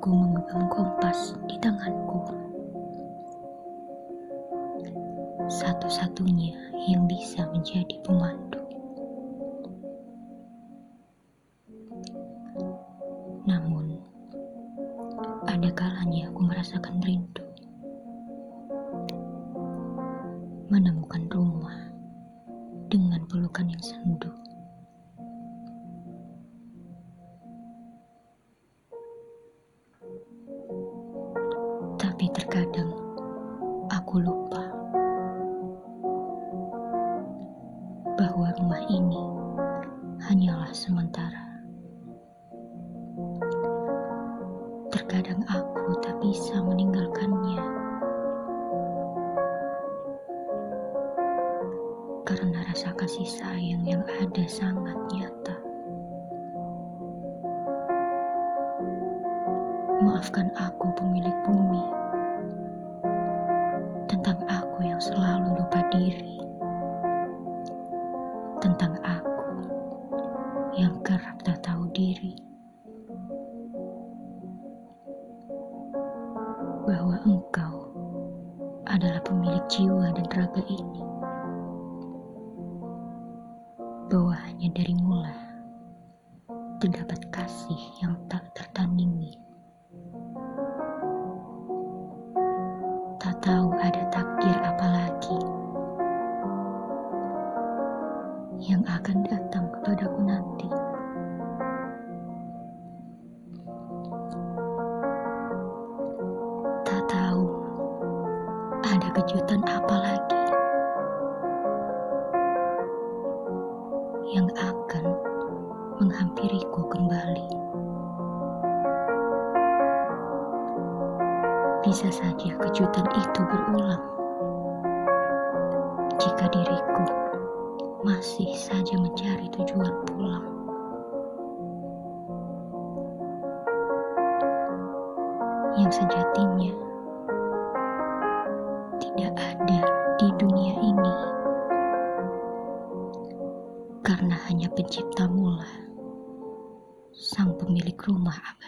Aku memegang kompas di tanganku. Satu-satunya yang bisa menjadi pemandu. Namun, ada kalanya aku merasakan rindu. Menemukan rumah dengan pelukan yang sendu. Terkadang aku lupa bahwa rumah ini hanyalah sementara. Terkadang aku tak bisa meninggalkannya karena rasa kasih sayang yang ada sangat nyata. Maafkan aku pemilik bumi tentang aku yang selalu lupa diri. Tentang aku yang kerap tak tahu diri. Bahwa engkau adalah pemilik jiwa dan raga ini. Bahwa hanya dari mula terdapat kasih yang tak tertandingi. Tahu ada takdir apa lagi yang akan datang kepadaku nanti. Tak tahu ada kejutan apa lagi yang akan menghampiriku kembali. Bisa saja kejutan masih saja mencari tujuan pulang. Yang sejatinya tidak ada di dunia ini karena hanya pencipta mula sang pemilik rumah.